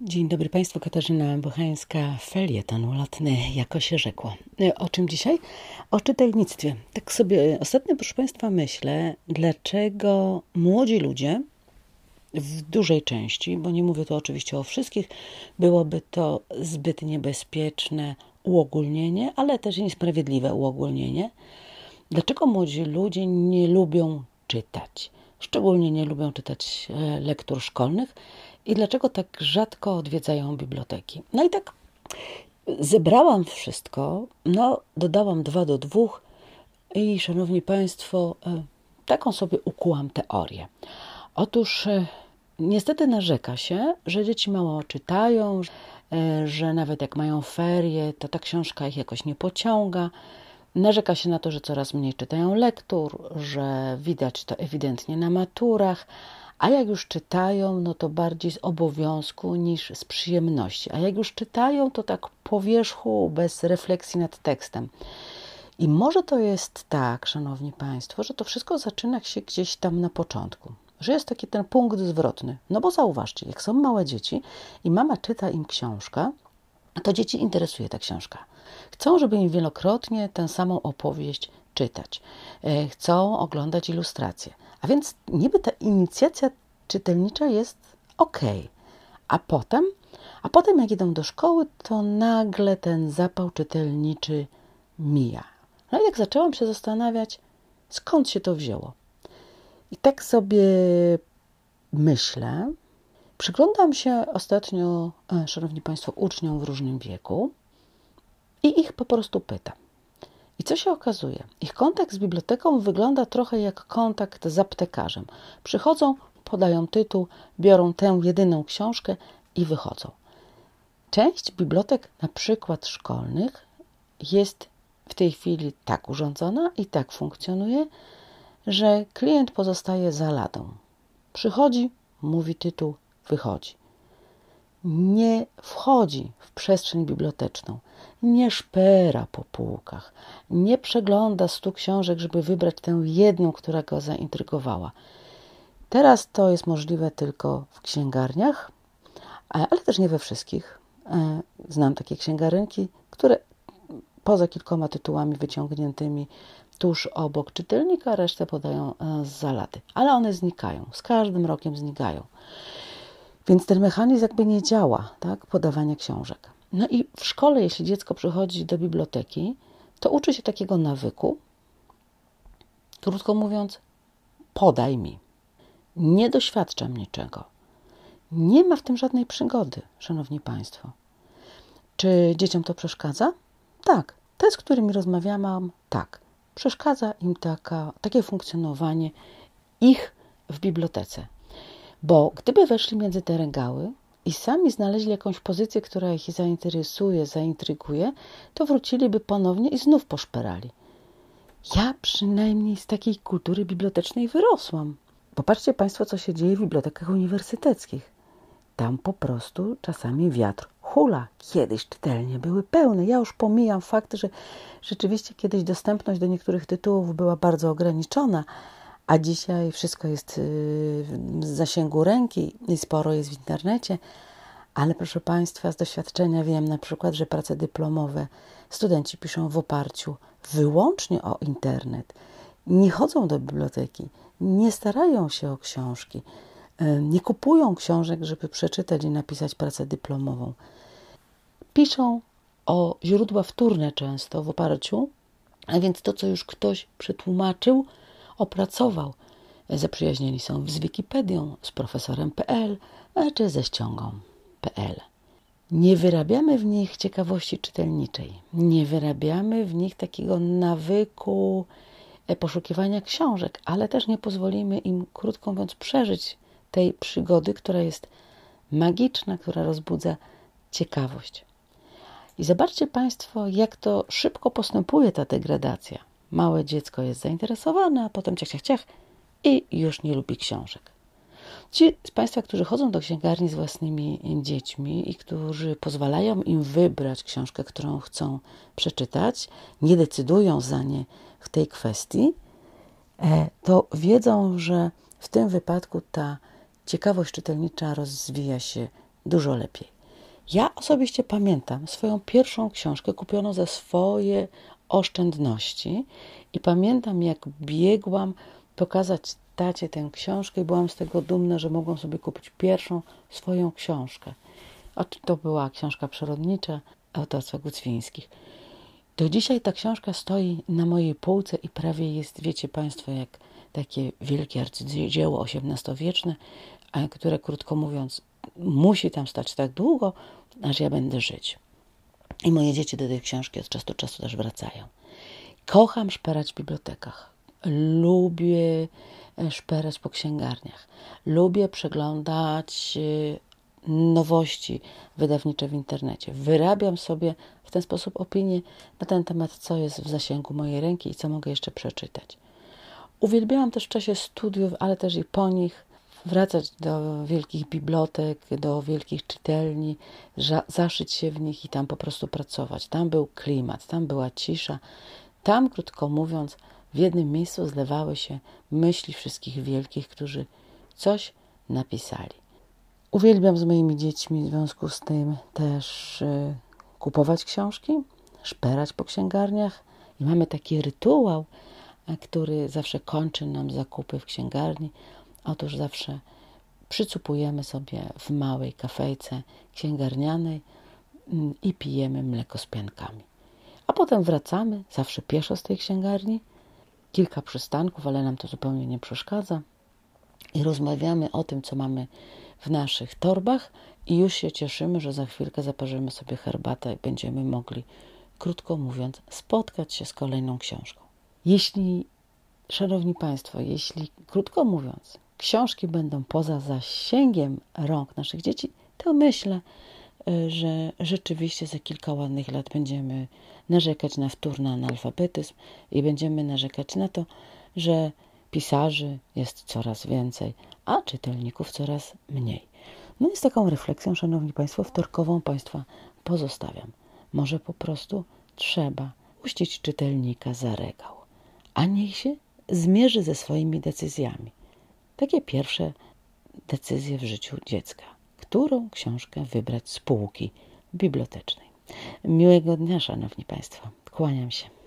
Dzień dobry Państwu, Katarzyna Bochańska, felieton ulotny, jako się rzekło. E, o czym dzisiaj? O czytelnictwie. Tak sobie ostatnio, proszę Państwa, myślę, dlaczego młodzi ludzie w dużej części, bo nie mówię tu oczywiście o wszystkich, byłoby to zbyt niebezpieczne uogólnienie, ale też niesprawiedliwe uogólnienie. Dlaczego młodzi ludzie nie lubią czytać? Szczególnie nie lubią czytać e, lektur szkolnych i dlaczego tak rzadko odwiedzają biblioteki. No i tak zebrałam wszystko, no dodałam dwa do dwóch i szanowni Państwo, e, taką sobie ukułam teorię. Otóż e, niestety narzeka się, że dzieci mało czytają, że nawet jak mają ferie, to ta książka ich jakoś nie pociąga. Narzeka się na to, że coraz mniej czytają lektur, że widać to ewidentnie na maturach, a jak już czytają, no to bardziej z obowiązku niż z przyjemności. A jak już czytają, to tak po wierzchu, bez refleksji nad tekstem. I może to jest tak, szanowni państwo, że to wszystko zaczyna się gdzieś tam na początku. Że jest taki ten punkt zwrotny. No bo zauważcie, jak są małe dzieci i mama czyta im książkę, to dzieci interesuje ta książka. Chcą, żeby im wielokrotnie tę samą opowieść czytać. E, chcą oglądać ilustracje. A więc niby ta inicjacja czytelnicza jest ok. A potem, a potem jak idą do szkoły, to nagle ten zapał czytelniczy mija. No i jak zaczęłam się zastanawiać, skąd się to wzięło. I tak sobie myślę, przyglądam się ostatnio, e, szanowni państwo, uczniom w różnym wieku i ich po prostu pytam. I co się okazuje? Ich kontakt z biblioteką wygląda trochę jak kontakt z aptekarzem. Przychodzą, podają tytuł, biorą tę jedyną książkę i wychodzą. Część bibliotek, na przykład szkolnych, jest w tej chwili tak urządzona i tak funkcjonuje, że klient pozostaje za ladą. Przychodzi, mówi tytuł, wychodzi. Nie wchodzi w przestrzeń biblioteczną, nie szpera po półkach, nie przegląda stu książek, żeby wybrać tę jedną, która go zaintrygowała. Teraz to jest możliwe tylko w księgarniach, ale też nie we wszystkich. E, znam takie księgarynki, które poza kilkoma tytułami wyciągniętymi tuż obok czytelnika, resztę podają e, z zalady. Ale one znikają, z każdym rokiem znikają. Więc ten mechanizm jakby nie działa, tak, podawania książek. No i w szkole, jeśli dziecko przychodzi do biblioteki, to uczy się takiego nawyku. Krótko mówiąc, podaj mi. Nie doświadczam niczego. Nie ma w tym żadnej przygody, szanowni państwo. Czy dzieciom to przeszkadza? Tak. Te, z którymi rozmawiałam, tak. Przeszkadza im taka, takie funkcjonowanie ich w bibliotece. Bo gdyby weszli między te regały, i sami znaleźli jakąś pozycję, która ich zainteresuje, zaintryguje, to wróciliby ponownie i znów poszperali. Ja przynajmniej z takiej kultury bibliotecznej wyrosłam. Popatrzcie Państwo, co się dzieje w bibliotekach uniwersyteckich. Tam po prostu czasami wiatr hula. Kiedyś czytelnie były pełne. Ja już pomijam fakt, że rzeczywiście kiedyś dostępność do niektórych tytułów była bardzo ograniczona, a dzisiaj wszystko jest y, w zasięgu ręki i sporo jest w internecie. Ale proszę Państwa, z doświadczenia wiem na przykład, że prace dyplomowe studenci piszą w oparciu wyłącznie o internet. Nie chodzą do biblioteki, nie starają się o książki, y, nie kupują książek, żeby przeczytać i napisać pracę dyplomową. Piszą o źródła wtórne często w oparciu, a więc to, co już ktoś przetłumaczył, opracował. Zaprzyjaźnieni są z Wikipedią, z profesorem.pl czy ze ściągą.pl. Nie wyrabiamy w nich ciekawości czytelniczej, nie wyrabiamy w nich takiego nawyku e, poszukiwania książek, ale też nie pozwolimy im, krótko mówiąc, przeżyć tej przygody, która jest magiczna, która rozbudza ciekawość. I zobaczcie Państwo, jak to szybko postępuje ta degradacja. Małe dziecko jest zainteresowane, a potem ciach, ciach, ciach i już nie lubi książek. Ci z Państwa, którzy chodzą do księgarni z własnymi dziećmi i którzy pozwalają im wybrać książkę, którą chcą przeczytać, nie decydują za nie w tej kwestii, e, to wiedzą, że w tym wypadku ta ciekawość czytelnicza rozwija się dużo lepiej. Ja osobiście pamiętam swoją pierwszą książkę kupioną ze swoje oszczędności i pamiętam, jak biegłam pokazać tacie tę książkę i byłam z tego dumna, że mogłam sobie kupić pierwszą swoją książkę. A to była książka przyrodnicza autorstwa Gucwińskich. Do dzisiaj ta książka stoi na mojej półce i prawie jest, wiecie Państwo, jak takie wielkie arcydzieło XVIII-wieczne, które krótko mówiąc musi tam stać tak długo, aż ja będę żyć. I moje dzieci do tej książki od czasu do czasu też wracają. Kocham szperać w bibliotekach. Lubię e, szperać po księgarniach. Lubię przeglądać e, nowości wydawnicze w internecie. Wyrabiam sobie w ten sposób opinię na ten temat, co jest w zasięgu mojej ręki i co mogę jeszcze przeczytać. Uwielbiałam też w czasie studiów, ale też i po nich wracać do wielkich bibliotek, do wielkich czytelni, zaszyć się w nich i tam po prostu pracować. Tam był klimat, tam była cisza. Tam, krótko mówiąc, w jednym miejscu zlewały się myśli wszystkich wielkich, którzy coś napisali. Uwielbiam z moimi dziećmi w związku z tym też y, kupować książki, szperać po księgarniach i mamy taki rytuał, który zawsze kończy nam zakupy w księgarni. Otóż zawsze przycupujemy sobie w małej kafejce księgarnianej mm, i pijemy mleko z piankami. A potem wracamy, zawsze pieszo z tej księgarni, kilka przystanków, ale nam to zupełnie nie przeszkadza. I rozmawiamy o tym, co mamy w naszych torbach, i już się cieszymy, że za chwilkę zaparzymy sobie herbatę i będziemy mogli, krótko mówiąc, spotkać się z kolejną książką. Jeśli, szanowni Państwo, jeśli, krótko mówiąc, książki będą poza zasięgiem rąk naszych dzieci, to myślę, y, że rzeczywiście za kilka ładnych lat będziemy narzekać na wtórny analfabetyzm i będziemy narzekać na to, że pisarzy jest coraz więcej, a czytelników coraz mniej. No i z taką refleksją, Szanowni Państwo, wtorkową Państwa pozostawiam. Może po prostu trzeba puścić czytelnika za regał, a niech się zmierzy ze swoimi decyzjami. Takie pierwsze decyzje w życiu dziecka. Którą książkę wybrać z półki bibliotecznej. Miłego dnia, Szanowni Państwo. Kłaniam się.